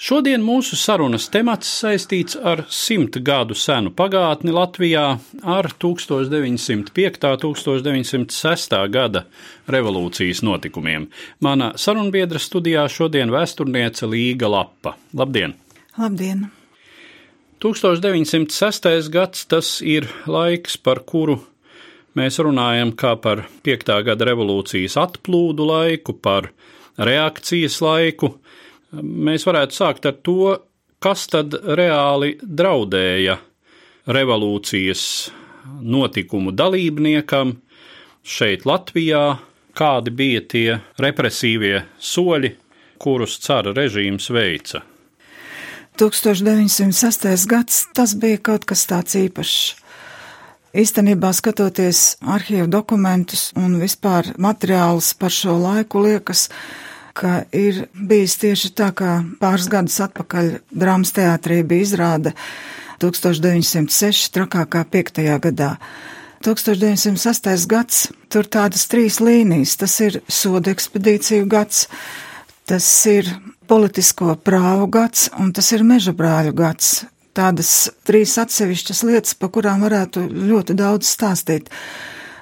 Šodien mūsu sarunas temats saistīts ar simt gadu senu pagātni Latvijā, ar 1905. un 1906. gada revolūcijas notikumiem. Mana sarunbiedra studijā šodien vēsturniece Līga Lapa. Labdien! Labdien! 1906. gads tas ir laiks, par kuru mēs runājam kā par 5. gada revolūcijas atplūdu laiku, par reakcijas laiku. Mēs varētu sākt ar to, kas tad reāli draudēja revolūcijas notikumu dalībniekam šeit Latvijā, kādi bija tie represīvie soļi, kurus cara režīms veica. 1906. gads tas bija kaut kas tāds īpašs. Īstenībā, skatoties arhīvu dokumentus un vispār materiālus par šo laiku, liekas, ka ir bijis tieši tā, kā pāris gadus atpakaļ drāmas teātrī bija izrāde 1906. trakākā 5. gadā. 1908. gads, tur tādas trīs līnijas. Tas ir soda ekspedīciju gads, tas ir politisko prāvu gads un tas ir meža brāļu gads. Tādas trīs atsevišķas lietas, pa kurām varētu ļoti daudz stāstīt.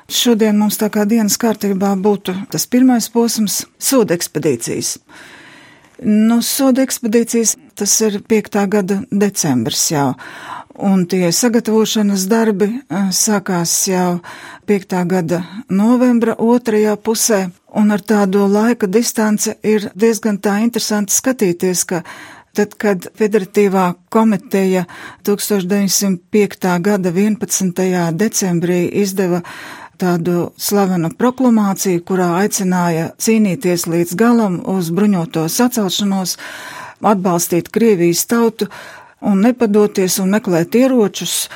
Šodien mums tā kā dienas kārtībā būtu tas pirmais posms - soda ekspedīcijas. Nu, soda ekspedīcijas tas ir 5. gada decembris jau, un tie sagatavošanas darbi sākās jau 5. gada novembra otrajā pusē, un ar tādu laika distanci ir diezgan tā interesanti skatīties, ka tad, kad Federatīvā komiteja 1905. gada 11. decembrī izdeva tādu slavenu proklamāciju, kurā aicināja cīnīties līdz galam uz bruņoto sacelšanos, atbalstīt Krievijas tautu un nepadoties un meklēt ieročus.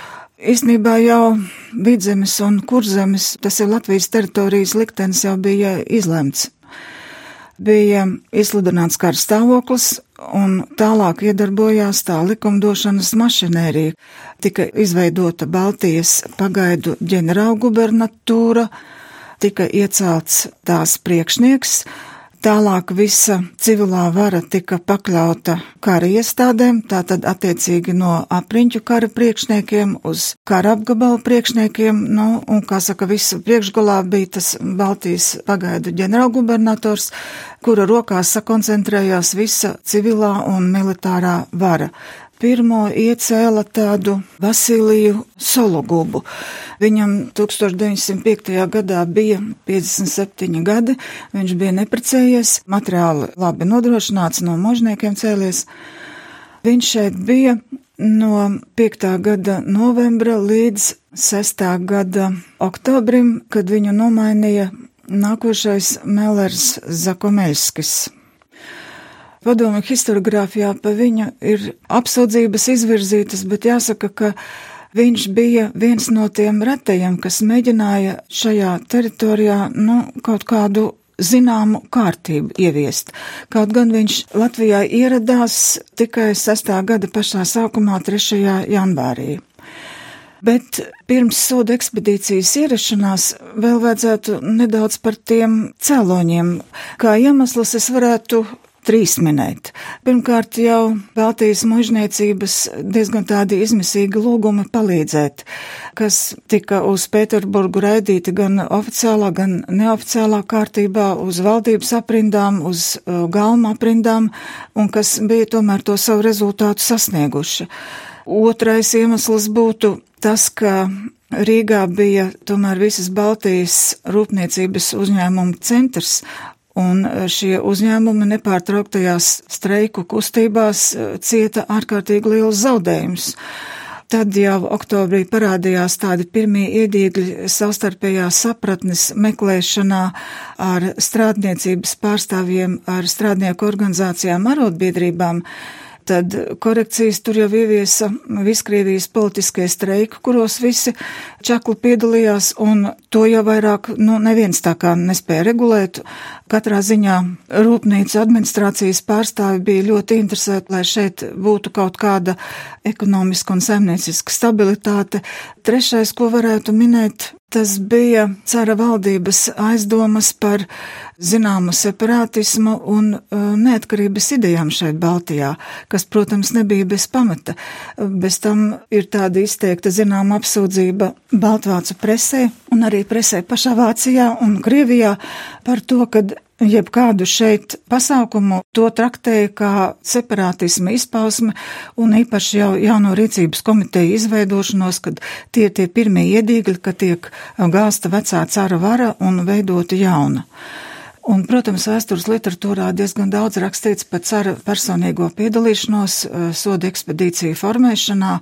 Īsnībā jau vidzemes un kurzemes, tas ir Latvijas teritorijas liktenis, jau bija izlemts. Bija izsludināts kara stāvoklis, un tālāk iedarbojās tā likumdošanas mašinērija. Tika izveidota Baltijas pagaidu ģenerālgubernatūra, tika iecelts tās priekšnieks, Tālāk visa civilā vara tika pakļauta kara iestādēm, tātad attiecīgi no apriņķu kara priekšniekiem uz kara apgabalu priekšniekiem, nu, un, kā saka, visu priekšgalā bija tas Baltijas pagaidu ģenerālgubernators, kura rokās sakoncentrējās visa civilā un militārā vara pirmo iecēla tādu Vasiliju Sologubu. Viņam 1905. gadā bija 57 gadi, viņš bija neprecējies, materiāli labi nodrošināts, no možniekiem cēlies. Viņš šeit bija no 5. gada novembra līdz 6. gada oktobrim, kad viņu nomainīja nākošais Melers Zakomeļskis. Padomu historiografijā pa viņu ir apsūdzības izvirzītas, bet jāsaka, ka viņš bija viens no tiem retajiem, kas mēģināja šajā teritorijā, nu, kaut kādu zināmu kārtību ieviest. Kaut gan viņš Latvijā ieradās tikai 6. gada pašā sākumā, 3. janvārī. Bet pirms soda ekspedīcijas ierašanās vēl vajadzētu nedaudz par tiem cēloņiem. Kā iemesls es varētu trīs minēt. Pirmkārt, jau Baltijas mužniecības diezgan tādi izmisīgi lūgumi palīdzēt, kas tika uz Pēterburgu raidīti gan oficiālā, gan neoficiālā kārtībā, uz valdības aprindām, uz uh, galma aprindām, un kas bija tomēr to savu rezultātu sasnieguši. Otrais iemesls būtu tas, ka Rīgā bija tomēr visas Baltijas rūpniecības uzņēmumu centrs, Un šie uzņēmumi nepārtrauktajās streiku kustībās cieta ārkārtīgi liels zaudējums. Tad jau oktobrī parādījās tādi pirmie iedīgļi savstarpējā sapratnes meklēšanā ar strādniecības pārstāvjiem, ar strādnieku organizācijām, arotbiedrībām. Tad korekcijas tur jau ieviesa Viskrievijas politiskie streiki, kuros visi čakli piedalījās, un to jau vairāk, nu, neviens tā kā nespēja regulēt. Katrā ziņā rūpnīca administrācijas pārstāvi bija ļoti interesēti, lai šeit būtu kaut kāda ekonomiska un saimnieciska stabilitāte. Trešais, ko varētu minēt, Tas bija cara valdības aizdomas par zināmu separātismu un uh, neatkarības idejām šeit Baltijā, kas, protams, nebija bez pamata. Bez tam ir tāda izteikta zināma apsūdzība Baltvācu presē un arī presē pašā Vācijā un Krievijā par to, ka jebkādu šeit pasākumu to traktēja kā separātisma izpausme un īpaši jau jauno rīcības komiteju izveidošanos, kad tie tie pirmie iedīgļi, ka tiek gāsta vecā cara vara un veidota jauna. Un, protams, vēstures literatūrā diezgan daudz rakstīts par cara personīgo piedalīšanos eh, soda ekspedīciju formēšanā,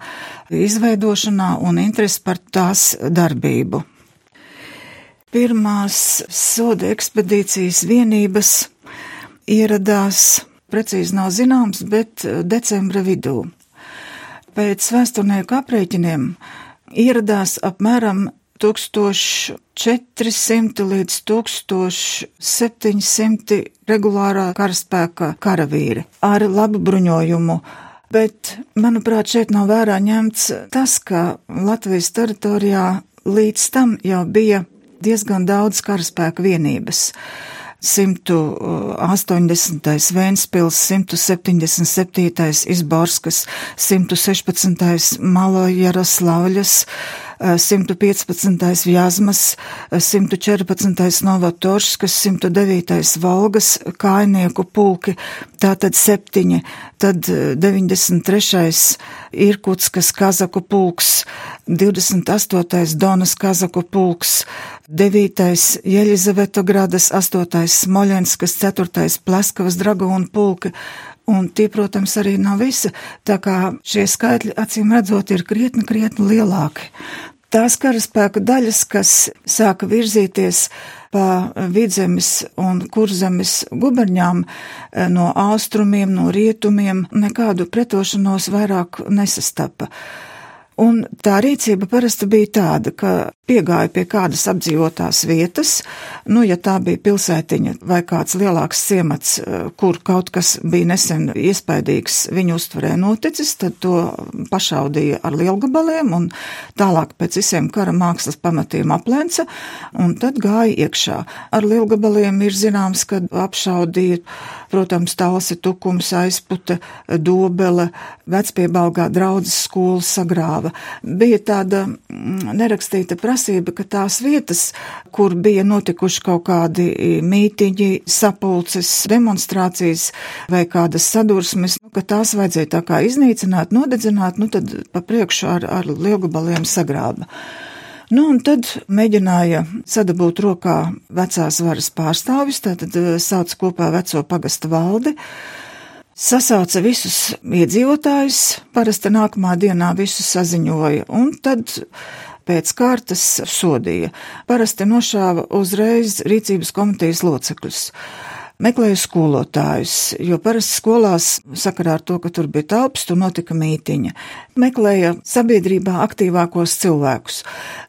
izveidošanā un interesi par tās darbību. Pirmās soda ekspedīcijas vienības ieradās, precīzi nav zināms, bet eh, decembra vidū. Pēc vēsturnieku aprēķiniem ieradās apmēram 1400 līdz 1700 regulārā karaspēka karavīri ar labu bruņojumu. Bet, manuprāt, šeit nav vērā ņemts tas, ka Latvijas teritorijā līdz tam jau bija diezgan daudz karaspēka vienības. 180. Vēnspils, 177. Izborskas, 116. Malo Jaroslavļas, 115. Jāzmas, 114. Novatorskas, 109. Volgas kājnieku pulki, tātad septiņi, tad 93. Irkutskas kazaku pulks, 28. Donas kazaku pulks, 9. Jeļizavetogrādas, 8. Smoļenskas, 4. Pleskavas dragūnu pulki, Un tie, protams, arī nav visi, tā kā šie skaitļi, acīm redzot, ir krietni, krietni lielāki. Tās karaspēka daļas, kas sāka virzīties pa vidzemes un kurzemes guberņām eh, no austrumiem, no rietumiem, nekādu pretošanos vairāk nesastapa. Un tā rīcība parasti bija tāda, ka piegāja pie kādas apdzīvotās vietas, nu, ja tā bija pilsētiņa vai kāds lielāks ciemats, eh, kur kaut kas bija nesen iespaidīgs viņu uztverē noticis, tad to pašaudīja ar lielgabaliem un tālāk pēc visiem kara mākslas pamatiem aplēca, un tad gāja iekšā. Ar lielgabaliem ir zināms, ka apšaudīja, protams, talsi, tukums, aizputa, dobele, vecpiebalgā draudzes skolas sagrāva. Bija tāda mm, nerakstīta prasība, ka tās vietas, kur bija notikuši kaut kādi mītiņi, sapulces, demonstrācijas vai kādas sadursmes, nu, ka tās vajadzēja tā kā iznīcināt, nodedzināt, nu tad pa priekšu ar, ar lielgabaliem sagrāba. Nu, un tad mēģināja sadabūt rokā vecās varas pārstāvis, tātad eh, sauc kopā veco pagasta valdi, sasauca visus iedzīvotājus, parasti nākamā dienā visus saziņoja, un tad pēc kārtas sodīja. Parasti nošāva uzreiz rīcības komitejas locekļus meklēju skolotājus, jo parasti skolās sakarā ar to, ka tur bija telpas, tur notika mītiņa. Meklēja sabiedrībā aktīvākos cilvēkus.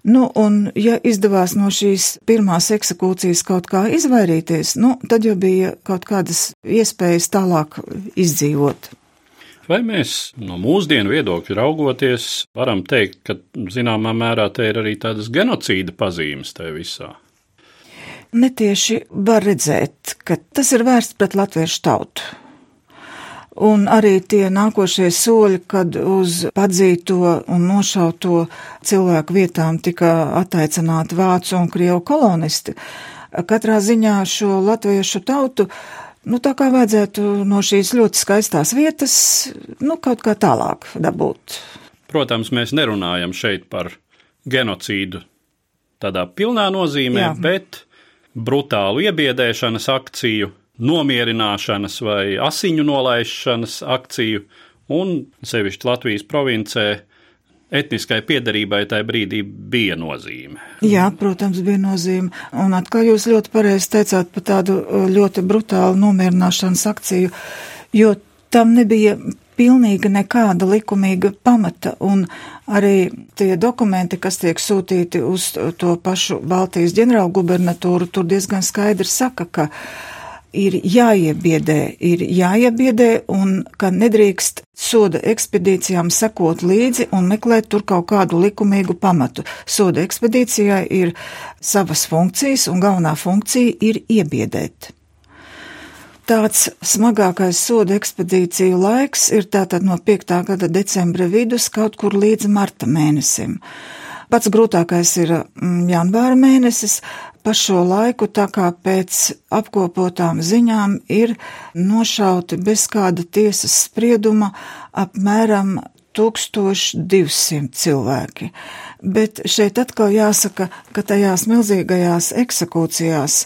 Nu, un ja izdevās no šīs pirmās eksekūcijas kaut kā izvairīties, nu, tad jau bija kaut kādas iespējas tālāk izdzīvot. Vai mēs no mūsdienu viedokļa raugoties varam teikt, ka zināmā mērā te ir arī tādas genocīda pazīmes tajā visā? netieši var redzēt, ka tas ir vērsts pret latviešu tautu. Un arī tie nākošie soļi, kad uz padzīto un nošauto cilvēku vietām tika attaicināti vācu un krievu kolonisti, katrā ziņā šo latviešu tautu, nu tā kā vajadzētu no šīs ļoti skaistās vietas, nu kaut kā tālāk dabūt. Protams, mēs nerunājam šeit par genocīdu tādā pilnā nozīmē, Jā. bet brutālu iebiedēšanas akciju, nomierināšanas vai asiņu nolaišanas akciju, un sevišķi Latvijas provincē etniskai piedarībai tajā brīdī bija nozīme. Jā, protams, bija nozīme. Un atkal jūs ļoti pareizi teicāt par tādu uh, ļoti brutālu nomierināšanas akciju, jo tam nebija pilnīgi nekāda likumīga pamata, un arī tie dokumenti, kas tiek sūtīti uz to pašu Baltijas ģenerālgubernatūru, tur diezgan skaidri saka, ka ir jāiebiedē, ir jāiebiedē un ka nedrīkst soda ekspedīcijām sekot līdzi un meklēt tur kaut kādu likumīgu pamatu. Soda ekspedīcijai ir savas funkcijas un galvenā funkcija ir iebiedēt. Tāds smagākais soda ekspedīciju laiks ir tātad no 5. gada decembra vidus kaut kur līdz marta mēnesim. Pats grūtākais ir mm, janvāra mēnesis, pa šo laiku, tā kā pēc apkopotām ziņām ir nošauti bez kāda tiesas sprieduma apmēram 1200 cilvēki. Bet šeit atkal jāsaka, ka tajās milzīgajās eksekūcijās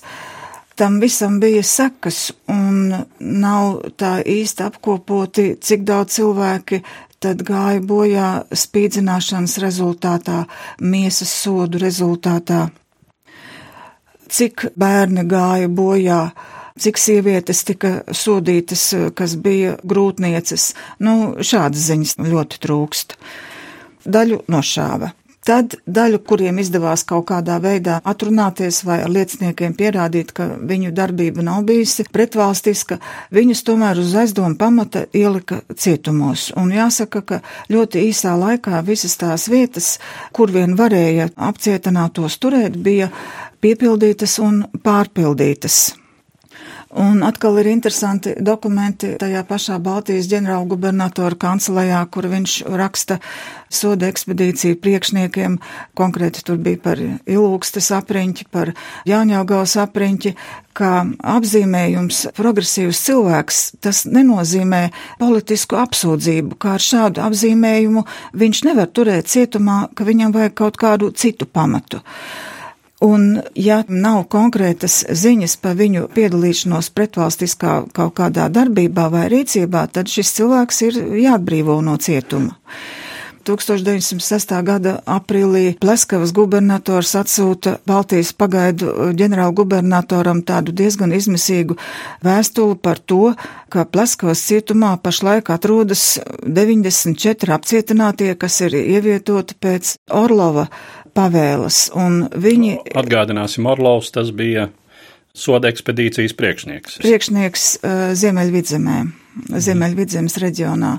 tam visam bija sekas un nav tā īsti apkopoti, cik daudz cilvēki tad gāja bojā spīdzināšanas rezultātā, miesas sodu rezultātā cik bērni gāja bojā, cik sievietes tika sodītas, kas bija grūtnieces. Nu, šādas ziņas ļoti trūkst. Daļu nošāva. Tad daļu, kuriem izdevās kaut kādā veidā atrunāties vai ar lieciniekiem pierādīt, ka viņu darbība nav bijusi pretvalstiska, viņus tomēr uz aizdomu pamata ielika cietumos. Un jāsaka, ka ļoti īsā laikā visas tās vietas, kur vien varēja apcietinātos turēt, bija piepildītas un pārpildītas. Un atkal ir interesanti dokumenti tajā pašā Baltijas ģenerāla gubernatora kancelējā, kur viņš raksta soda ekspedīciju priekšniekiem, konkrēti tur bija par ilūkstes apriņķi, par Jāņaugaus apriņķi, kā apzīmējums progresīvs cilvēks, tas nenozīmē politisku apsūdzību, kā ar šādu apzīmējumu viņš nevar turēt cietumā, ka viņam vajag kaut kādu citu pamatu. Un, ja nav konkrētas ziņas par viņu piedalīšanos pretvalstiskā kaut kādā darbībā vai rīcībā, tad šis cilvēks ir jāatbrīvo no cietuma. 1906. gada aprīlī Pleskavas gubernators atsūta Baltijas pagaidu ģenerālgubernatoram tādu diezgan izmisīgu vēstuli par to, ka Pleskavas cietumā pašlaik atrodas 94 apcietinātie, kas ir ievietoti pēc Orlova pavēles, un viņi. Atgādināsim, Orlovs tas bija soda ekspedīcijas priekšnieks. Priekšnieks uh, Ziemeļvidzemē, Ziemeļvidzemes reģionā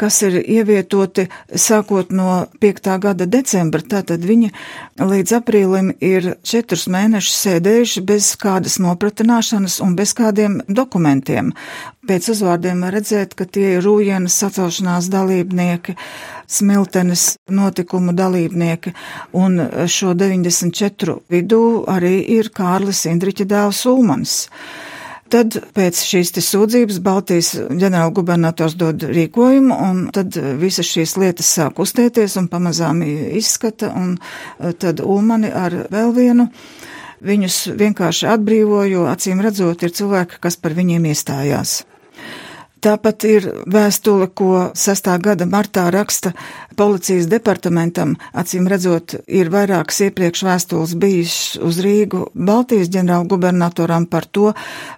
kas ir ievietoti sākot no 5. gada decembra, tātad viņi līdz aprīlim ir četrus mēnešus sēdējuši bez kādas nopratināšanas un bez kādiem dokumentiem. Pēc uzvārdiem var redzēt, ka tie ir rūjienas sacelšanās dalībnieki, smiltenes notikumu dalībnieki, un šo 94 vidū arī ir Kārlis Indriķa dēls Ulmans. Tad pēc šīs sūdzības Baltijas ģenerālgubernators dod rīkojumu, un tad visas šīs lietas sāk uztēties un pamazām izskata, un tad Ulmani ar vēl vienu viņus vienkārši atbrīvo, jo acīm redzot ir cilvēki, kas par viņiem iestājās. Tāpat ir vēstule, ko 6. gada martā raksta policijas departamentam. Acīm redzot, ir vairākas iepriekš vēstules bijušas uz Rīgu Baltijas ģenerāla gubernatoram par to,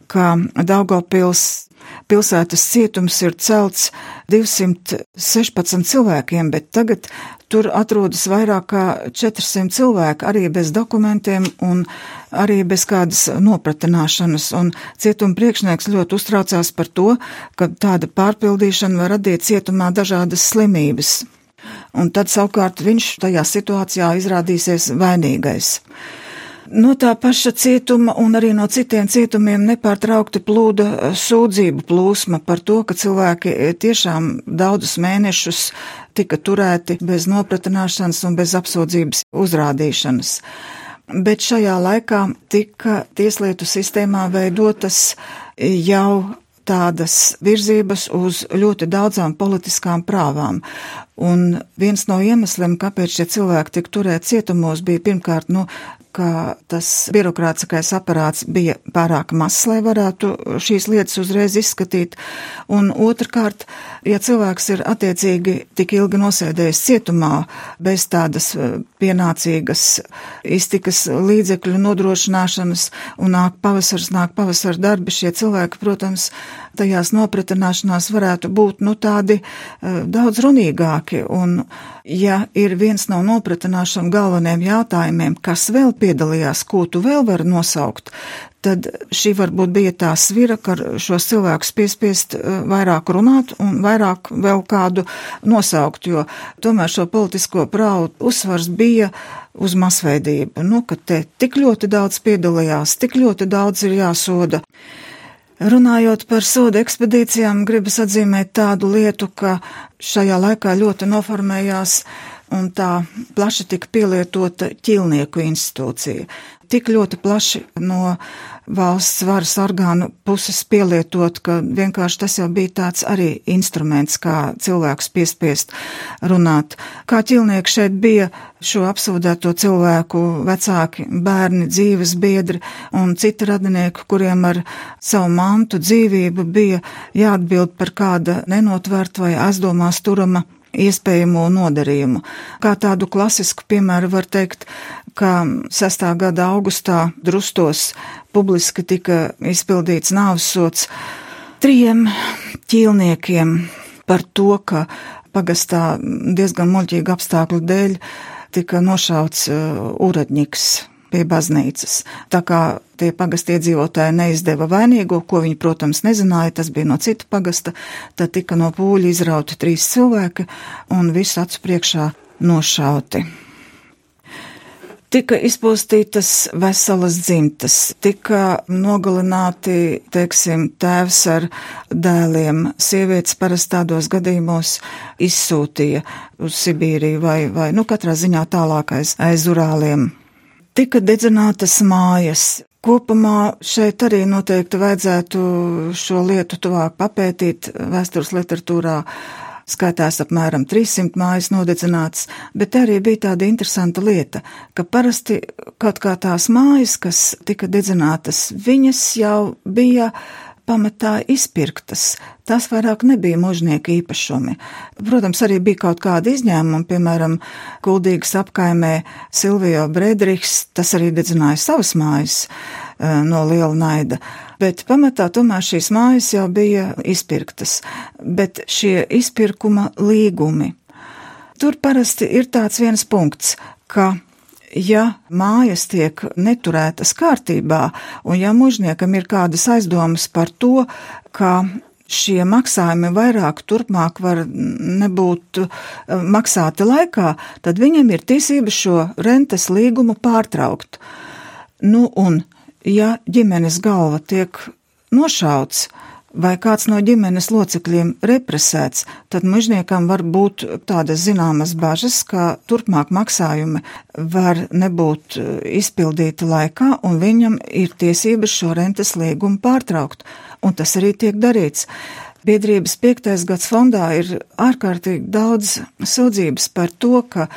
ka Daugavpils pilsētas cietums ir celts 216 cilvēkiem, bet tagad tur atrodas vairāk kā 400 cilvēki, arī bez dokumentiem un arī bez kādas nopratināšanas. Un cietuma priekšnieks ļoti uztraucās par to, ka tāda pārpildīšana var radīt cietumā dažādas slimības. Un tad savukārt viņš tajā situācijā izrādīsies vainīgais. No tā paša cietuma un arī no citiem cietumiem nepārtraukti plūda sūdzību plūsma par to, ka cilvēki tiešām daudzus mēnešus tika turēti bez nopratināšanas un bez apsūdzības uzrādīšanas. Bet šajā laikā tika tieslietu sistēmā veidotas jau tādas virzības uz ļoti daudzām politiskām prāvām. Un viens no iemesliem, kāpēc šie cilvēki tika turēti cietumos, bija pirmkārt, nu, ka tas birokrātiskais aparāts bija pārāk mazs, lai varētu šīs lietas uzreiz izskatīt. Un otrkārt, ja cilvēks ir attiecīgi tik ilgi nosēdējis cietumā bez tādas eh, pienācīgas iztikas līdzekļu nodrošināšanas un nāk pavasars, nāk pavasara darbi, šie cilvēki, protams, tajās nopratināšanās varētu būt, nu, tādi uh, daudz runīgāki. Un, ja ir viens no nopratināšanu galvenajiem jautājumiem, kas vēl piedalījās, ko tu vēl vari nosaukt, tad šī varbūt bija tā svira, ka šos cilvēkus piespiest uh, vairāk runāt un vairāk vēl kādu nosaukt, jo tomēr šo politisko prāvu uzsvars bija uz masveidību, nu, ka te tik ļoti daudz piedalījās, tik ļoti daudz ir jāsoda. Runājot par soda ekspedīcijām, gribas atzīmēt tādu lietu, ka šajā laikā ļoti noformējās un tā plaši tika pielietota ķilnieku institūcija. Tik ļoti plaši no valsts varas orgānu puses pielietot, ka vienkārši tas jau bija tāds arī instruments, kā cilvēks piespiest runāt. Kā ķilnieki šeit bija šo apsūdēto cilvēku vecāki, bērni, dzīves biedri un citi radinieki, kuriem ar savu mantu dzīvību bija jāatbild par kāda nenotvērta vai aizdomās turama iespējamo nodarījumu. Kā tādu klasisku piemēru var teikt, ka 6. gada augustā drustos publiski tika izpildīts nāvsots trijiem ķīlniekiem par to, ka pagastā diezgan muļķīga apstākļu dēļ tika nošauts uh, uradņiks pie baznīcas. Tā kā tie pagasta iedzīvotāji neizdeva vainīgo, ko viņi, protams, nezināja, tas bija no cita pagasta, tad tika no pūļa izrauti trīs cilvēki un visu acu priekšā nošauti. Tika izpostītas veselas dzimtas, tika nogalināti, teiksim, tēvs ar dēliem. Sievietes parasti tādos gadījumos izsūtīja uz Sibīriju vai, vai, nu, katrā ziņā tālākais aiz urāliem. Tika dedzinātas mājas, Kopumā šeit arī noteikti vajadzētu šo lietu tuvāk papētīt vēstures literatūrā skaitās apmēram 300 mājas nodedzināts, bet arī bija tāda interesanta lieta, ka parasti kaut kā tās mājas, kas tika dedzinātas, viņas jau bija pamatā izpirktas. Tas vairāk nebija mužnieka īpašumi. Protams, arī bija kaut kādi izņēmumi, piemēram, Kuldīgas apkaimē Silvio Bredriks, tas arī dedzināja savas mājas eh, no liela naida bet pamatā tomēr šīs mājas jau bija izpirktas, bet šie izpirkuma līgumi. Tur parasti ir tāds viens punkts, ka ja mājas tiek neturētas kārtībā, un ja mužniekam ir kādas aizdomas par to, ka šie maksājumi vairāk turpmāk var nebūt eh, maksāti laikā, tad viņam ir tiesības šo rentes līgumu pārtraukt. Nu, un ja ģimenes galva tiek nošauts, vai kāds no ģimenes locekļiem represēts, tad mužniekam var būt tādas zināmas bažas, ka turpmāk maksājumi var nebūt e, izpildīti laikā, un viņam ir tiesības šo rentes līgumu pārtraukt, un tas arī tiek darīts. Biedrības piektais gads fondā ir ārkārtīgi daudz sūdzības par to, ka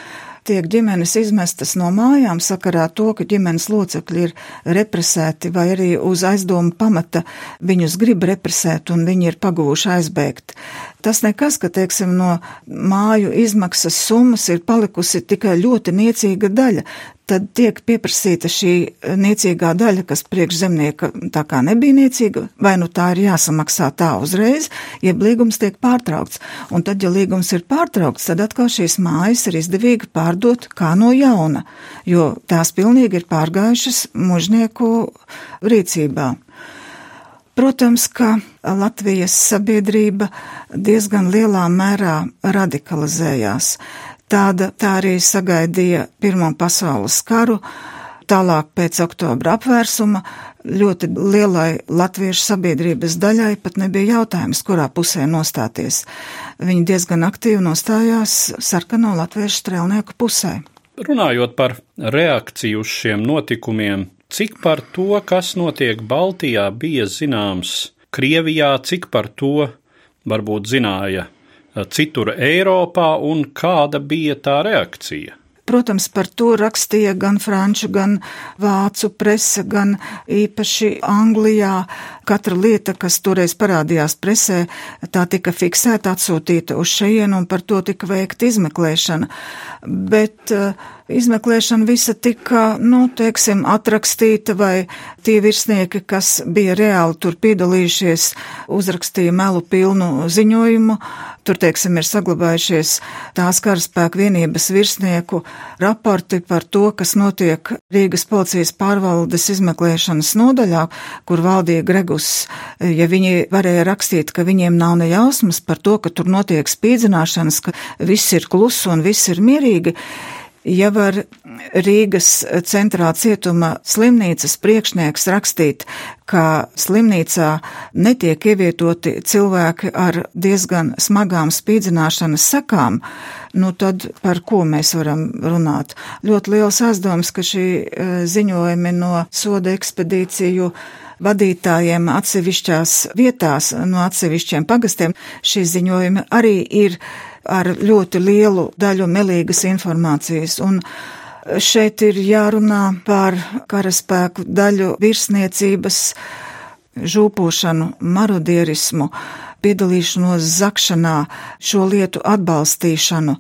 tiek ģimenes izmestas no mājām sakarā to, ka ģimenes locekļi ir represēti vai arī uz aizdomu pamata viņus grib represēt un viņi ir pagūši aizbēgt. Tas nekas, ka, teiksim, no māju izmaksas summas ir palikusi tikai ļoti niecīga daļa. Tad tiek pieprasīta šī niecīgā daļa, kas priekš zemnieka tā kā nebija niecīga, vai nu tā ir jāsamaksā tā uzreiz, jeb līgums tiek pārtraukts. Un tad, ja līgums ir pārtraukts, tad atkal šīs mājas ir izdevīgi pārdot kā no jauna, jo tās pilnīgi ir pārgājušas mužnieku rīcībā. Protams, ka Latvijas sabiedrība diezgan lielā mērā radikalizējās. Tāda tā arī sagaidīja Pirmo pasaules karu, tālāk pēc oktobra apvērsuma ļoti lielai latviešu sabiedrības daļai pat nebija jautājums, kurā pusē nostāties. Viņi diezgan aktīvi nostājās sarkano latviešu strēlnieku pusē. Runājot par reakciju uz šiem notikumiem, Cik par to, kas notiek Baltijā, bija zināms Krievijā, cik par to varbūt zināja citur Eiropā un kāda bija tā reakcija? Protams, par to rakstīja gan franču, gan vācu presa, gan īpaši Anglijā. Katra lieta, kas toreiz parādījās presē, tā tika fiksēta, atsūtīta uz šejienu un par to tika veikta izmeklēšana. Bet uh, izmeklēšana visa tika, nu, teiksim, atrakstīta, vai tie virsnieki, kas bija reāli tur piedalījušies, uzrakstīja melu pilnu ziņojumu. Tur, teiksim, ir saglabājušies tās karaspēku vienības virsnieku raporti par to, kas notiek Rīgas policijas pārvaldes izmeklēšanas nodaļā, kur valdīja Gregus, ja viņi varēja rakstīt, ka viņiem nav ne jausmas par to, ka tur notiek spīdzināšanas, ka viss ir klusu un viss ir mierīgi ja var Rīgas centrā cietuma slimnīcas priekšnieks rakstīt, ka slimnīcā netiek ievietoti cilvēki ar diezgan smagām spīdzināšanas sakām, nu tad par ko mēs varam runāt? Ļoti liels aizdoms, ka šī e, ziņojumi no soda ekspedīciju vadītājiem atsevišķās vietās, no atsevišķiem pagastiem, šie ziņojumi arī ir ar ļoti lielu daļu melīgas informācijas. Un šeit ir jārunā par karaspēku daļu virsniecības žūpošanu, marodierismu, piedalīšanos zakšanā, šo lietu atbalstīšanu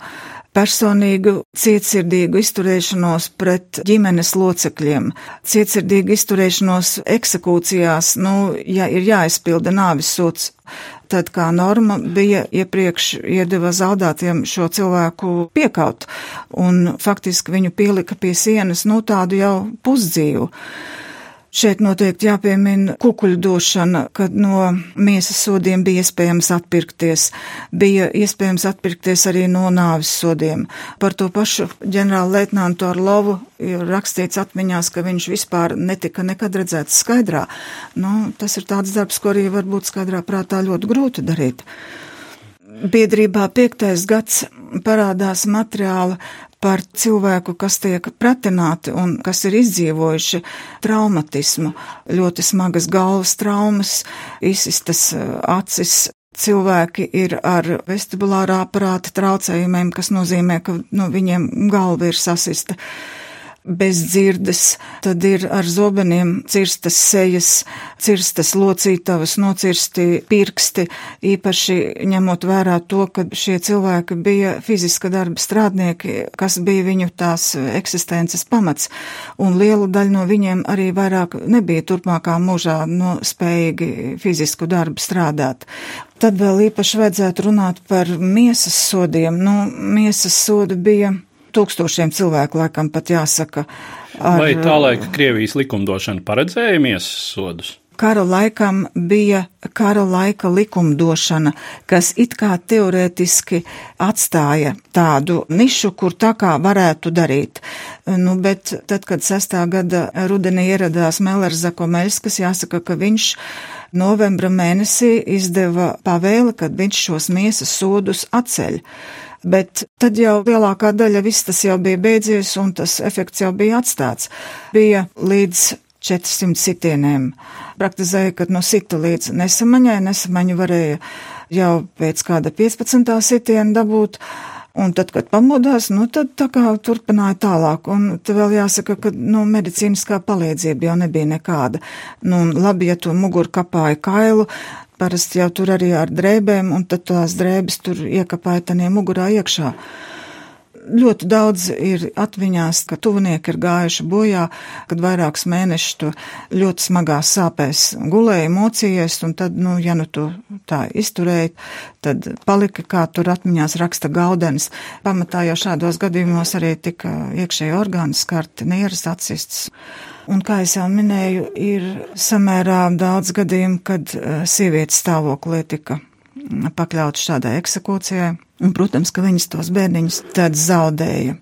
personīgu cietsirdīgu izturēšanos pret ģimenes locekļiem, cietsirdīgu izturēšanos eksekūcijās, nu, ja ir jāizpilda nāvis sots, tad kā norma bija iepriekš iedeva zaudātiem šo cilvēku piekaut, un faktiski viņu pielika pie sienas, nu, tādu jau pusdzīvu. Šeit noteikti jāpiemina kukuļu došana, kad no miesas sodiem bija iespējams atpirkties. Bija iespējams atpirkties arī no nāvis sodiem. Par to pašu ģenerālu leitnantu Arlovu ir rakstīts atmiņās, ka viņš vispār netika nekad redzēts skaidrā. Nu, tas ir tāds darbs, ko arī varbūt skaidrā prātā ļoti grūti darīt. Biedrībā piektais gads parādās materiāli par cilvēku, kas tiek pratināti un kas ir izdzīvojuši traumatismu, ļoti smagas galvas traumas, izsistas eh, acis. Cilvēki ir ar vestibulārā aparāta traucējumiem, kas nozīmē, ka nu, viņiem galva ir sasista bez dzirdes, tad ir ar zobeniem cirstas sejas, cirstas locītavas, nocirsti pirksti, īpaši ņemot vērā to, ka šie cilvēki bija fiziska darba strādnieki, kas bija viņu tās eksistences pamats, un liela daļa no viņiem arī vairāk nebija turpmākā mūžā no spējīgi fizisku darbu strādāt. Tad vēl īpaši vajadzētu runāt par miesas sodiem. Nu, miesas soda bija tūkstošiem cilvēku, laikam pat jāsaka. Ar, Vai tā laika Krievijas likumdošana paredzēja miesas sodus? Kara laikam bija kara laika likumdošana, kas it kā teorētiski atstāja tādu nišu, kur tā kā varētu darīt. Nu, bet tad, kad sestā gada rudenī ieradās Melers Zakomeļs, kas jāsaka, ka viņš novembra mēnesī izdeva pavēli, kad viņš šos miesas sodus atceļ bet tad jau lielākā daļa viss tas jau bija beidzies un tas efekts jau bija atstāts. Bija līdz 400 sitieniem. Praktizēja, kad no sita līdz nesamaņai, nesamaņu varēja jau pēc kāda 15. sitiena dabūt. Un tad, kad pamodās, nu tad tā kā turpināja tālāk. Un te vēl jāsaka, ka, nu, medicīniskā palīdzība jau nebija nekāda. Nu, labi, ja to muguru kapāja kailu, Parasti jau tur arī ar drēbēm, un tad tās drēbes tur iekapāja taniem mugurā iekšā. Ļoti daudz ir atmiņās, ka tuvinieki ir gājuši bojā, kad vairākus mēnešus tu ļoti smagās sāpēs gulēji, mocījies, un tad, nu, ja nu tu tā izturēji, tad palika, kā tur atmiņās raksta gaudenis. Pamatā jau šādos gadījumos arī tika iekšēji orgāni skarti, nieras atsists. Un, kā jau minēju, ir samērā daudz gadījumu, kad eh, sievietes stāvoklī tika pakļauts šādai eksekūcijai, un, protams, ka viņas tos bērniņus tad zaudēja.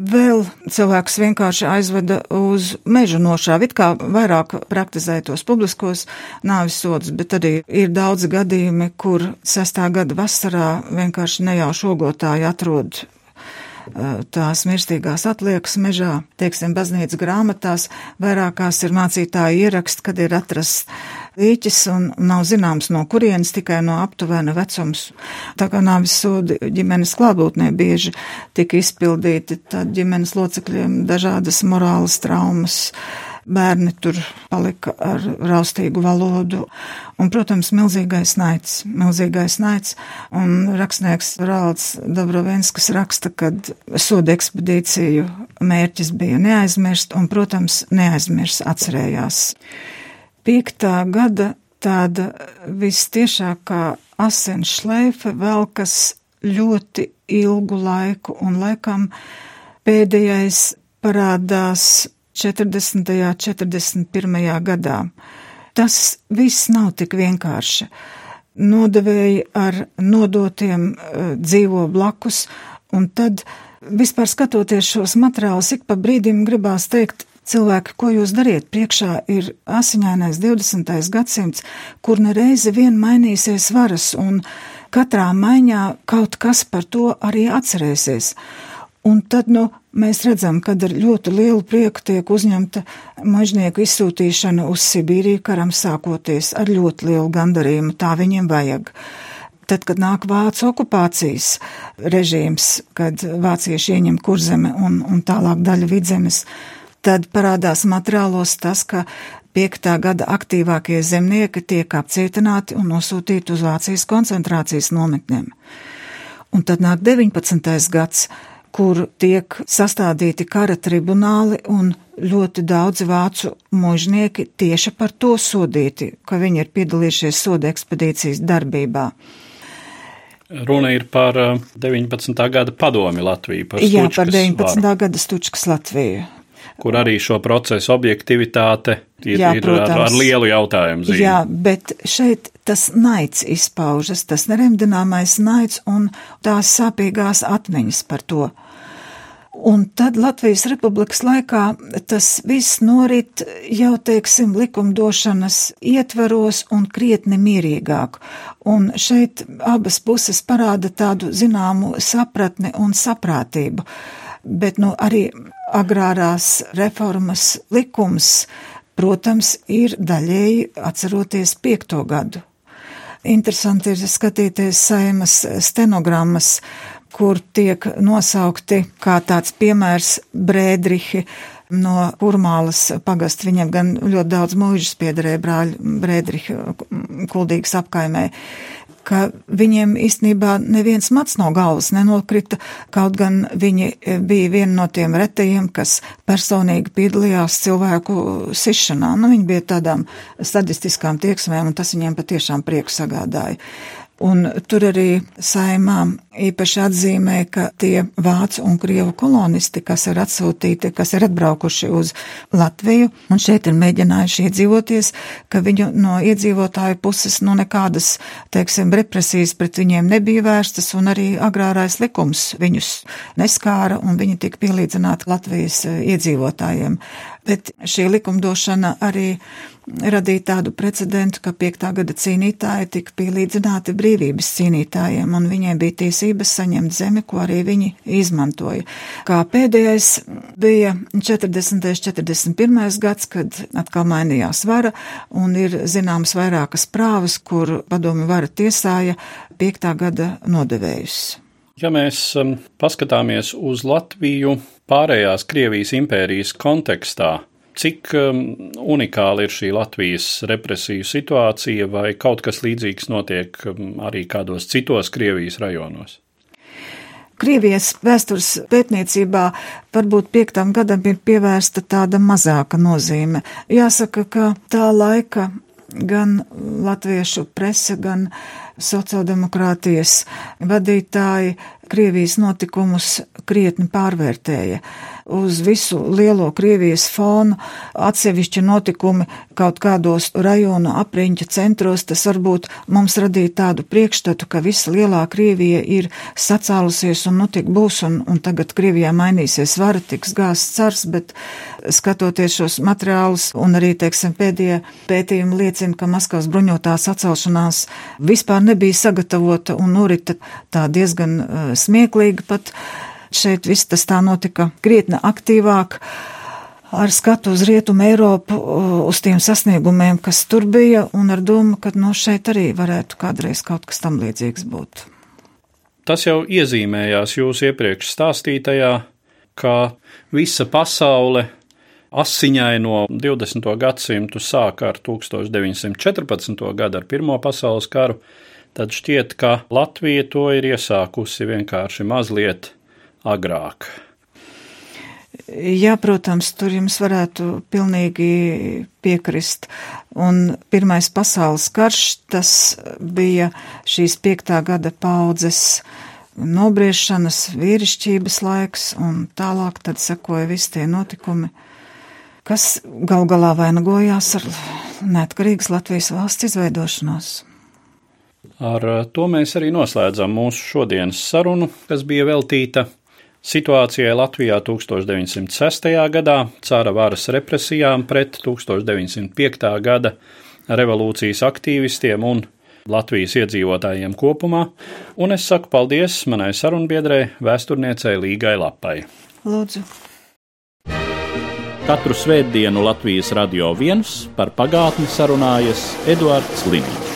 Vēl cilvēks vienkārši aizveda uz mežu nošāvi, it kā vairāk praktizētos publiskos nāvis sodus, bet arī ir daudz gadījumi, kur sestā gada vasarā vienkārši nejauši ogotāji atrod tās mirstīgās atliekas mežā, teiksim, baznīcas grāmatās, vairākās ir mācītāji ieraksti, kad ir atrasts īķis un nav zināms no kurienes, tikai no aptuvena vecums. Tā kā nāvis sodi ģimenes klātbūtnē bieži tika izpildīti, tad ģimenes locekļiem dažādas morālas traumas bērni tur palika ar raustīgu valodu. Un, protams, milzīgais naids, milzīgais naids. Un rakstnieks Rāls Dobrovenskis raksta, ka soda ekspedīciju mērķis bija neaizmirst, un, protams, neaizmirst atcerējās. Piektā gada tāda vistiešākā asins šleife velkas ļoti ilgu laiku, un laikam pēdējais parādās 40. un 41. gadā. Tas viss nav tik vienkārši. Nodevēji ar nodotiem uh, dzīvo blakus, un tad vispār skatoties šos materiālus, ik pa brīdim gribās teikt, cilvēki, ko jūs dariet, priekšā ir asiņainais 20. gadsimts, kur nereizi vien mainīsies varas, un katrā maiņā kaut kas par to arī atcerēsies. Un tad, nu, mēs redzam, kad ar ļoti lielu prieku tiek uzņemta mažnieku izsūtīšana uz Sibīriju karam sākoties ar ļoti lielu gandarījumu, tā viņiem vajag. Tad, kad nāk vācu okupācijas režīms, kad vācieši ieņem kurzeme un, un tālāk daļa vidzemes, tad parādās materiālos tas, ka piektā gada aktīvākie zemnieki tiek apcietināti un nosūtīti uz Vācijas koncentrācijas nometnēm. Un tad nāk 19. gads, kur tiek sastādīti kara tribunāli un ļoti daudzi vācu mužnieki tieši par to sodīti, ka viņi ir piedalījušies soda ekspedīcijas darbībā. Runa ir par 19. Eh, gada padomi Latviju. Par Jā, par 19. Varu. gada Stučkas Latviju kur arī šo procesu objektivitāte ir, Jā, ir ar, ar lielu jautājumu zīmi. Jā, bet šeit tas naids izpaužas, tas neremdināmais naids un tās sāpīgās atmiņas par to. Un tad Latvijas republikas laikā tas viss norit jau, teiksim, likumdošanas ietvaros un krietni mierīgāk. Un šeit abas puses parāda tādu zināmu sapratni un saprātību. Bet, nu, arī agrārās reformas likums, protams, ir daļēji atceroties piekto gadu. Interesanti ir skatīties saimas stenogrammas, kur tiek nosaukti kā tāds piemērs brēdrihi no Kurmālas pagast. Viņam gan ļoti daudz mūžas piederēja brāļu brēdrihi kuldīgas apkaimē ka viņiem īstenībā neviens mats no galvas nenokrita, kaut gan viņi e, bija viena no tiem retajiem, kas personīgi piedalījās cilvēku sišanā. Nu, viņi bija tādām statistiskām tieksmēm, un tas viņiem patiešām prieku sagādāja. Un tur arī saimā īpaši atzīmē, ka tie vācu un krievu kolonisti, kas ir atsūtīti, kas ir atbraukuši uz Latviju un šeit ir mēģinājuši iedzīvoties, ka viņu no iedzīvotāju puses nu nekādas, teiksim, represijas pret viņiem nebija vērstas un arī agrārais likums viņus neskāra un viņi tika pielīdzināti Latvijas iedzīvotājiem. Bet šī likumdošana arī radīja tādu precedentu, ka piektā gada cīnītāji tika pielīdzināti brīvības cīnītājiem, un viņiem bija tiesības saņemt zemi, ko arī viņi izmantoja. Kā pēdējais bija 40. 41. gads, kad atkal mainījās vara, un ir zināms vairākas prāvas, kur padomi vara tiesāja piektā gada nodevējus. Ja mēs um, paskatāmies uz Latviju pārējās Krievijas impērijas kontekstā, Cik um, unikāla ir šī Latvijas represiju situācija, vai kaut kas līdzīgs notiek um, arī kādos citos Krievijas rajonos? Krievijas vēstures pētniecībā varbūt piektam gadam ir pievērsta tāda mazāka nozīme. Jāsaka, ka tā laika gan latviešu prese, gan sociāldemokrātijas vadītāji Krievijas notikumus krietni pārvērtēja. Uz visu lielo Krievijas fonu atsevišķi notikumi kaut kādos rajona apriņķa centros, tas varbūt mums radīja tādu priekšstatu, ka visa lielā Krievija ir sacālusies un nu tik būs, un, un tagad Krievijā mainīsies vara, tiks gāsts cars, bet skatoties šos materiālus un arī, teiksim, pēdējie pētījumi liecina, ka Maskavas bruņotā sacelšanās vispār nebija sagatavota un norita tā diezgan uh, smieklīgi pat. Šeit viss tas tā notika krietni aktīvāk. ar skatu uz Rietumu Eiropu, uz tiem sasniegumiem, kas tur bija, un ar domu, ka no šeit arī varētu kādreiz kaut kas tam līdzīgs būt. Tas jau iezīmējās jūsu iepriekš stāstītajā, ka visa pasaule asiņaino 20. gadsimtu sāk ar 1914. gadu ar Pirmo pasaules karu, tad šķiet, ka Latvija to ir iesākusi vienkārši mazliet agrāk. Jā, protams, tur jums varētu pilnīgi piekrist. Un Pirmais pasaules karš, tas bija šīs piektā gada paudzes nobriešanas, vīrišķības laiks, un tālāk tad sekoja visi tie notikumi, kas gal galā vainagojās ar neatkarīgas Latvijas valsts izveidošanos. Ar to mēs arī noslēdzam mūsu šodienas sarunu, kas bija veltīta situācijai Latvijā 1906. gadā, cara varas represijām pret 1905. gada revolūcijas aktīvistiem un Latvijas iedzīvotājiem kopumā, un es saku paldies manai sarunbiedrei, vēsturniecei Līgai Lapai. Lūdzu! Katru svētdienu Latvijas radio viens par pagātni sarunājas Eduards Līniņš.